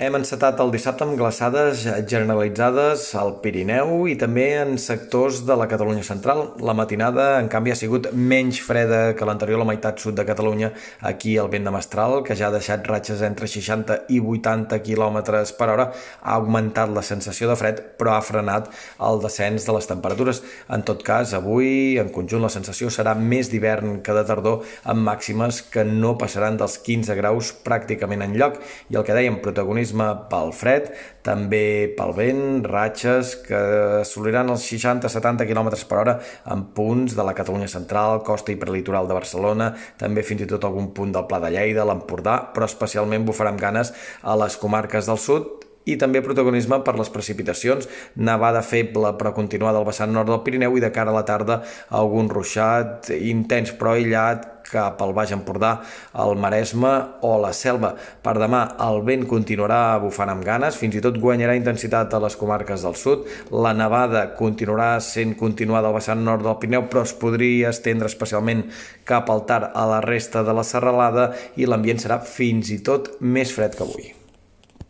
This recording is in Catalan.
Hem encetat el dissabte amb glaçades generalitzades al Pirineu i també en sectors de la Catalunya central. La matinada, en canvi, ha sigut menys freda que l'anterior a la meitat sud de Catalunya, aquí el vent de Mestral, que ja ha deixat ratxes entre 60 i 80 km per hora, ha augmentat la sensació de fred, però ha frenat el descens de les temperatures. En tot cas, avui, en conjunt, la sensació serà més d'hivern que de tardor, amb màximes que no passaran dels 15 graus pràcticament en lloc. I el que dèiem, protagonista protagonisme pel fred, també pel vent, ratxes que assoliran els 60-70 km per hora en punts de la Catalunya central, costa i prelitoral de Barcelona, també fins i tot algun punt del Pla de Lleida, l'Empordà, però especialment bufarà amb ganes a les comarques del sud i també protagonisme per les precipitacions, nevada feble però continuada al vessant nord del Pirineu i de cara a la tarda algun ruixat intens però aïllat cap al Baix Empordà, el Maresme o la Selva. Per demà el vent continuarà bufant amb ganes, fins i tot guanyarà intensitat a les comarques del sud. La nevada continuarà sent continuada al vessant nord del Pirineu, però es podria estendre especialment cap al tard a la resta de la serralada i l'ambient serà fins i tot més fred que avui.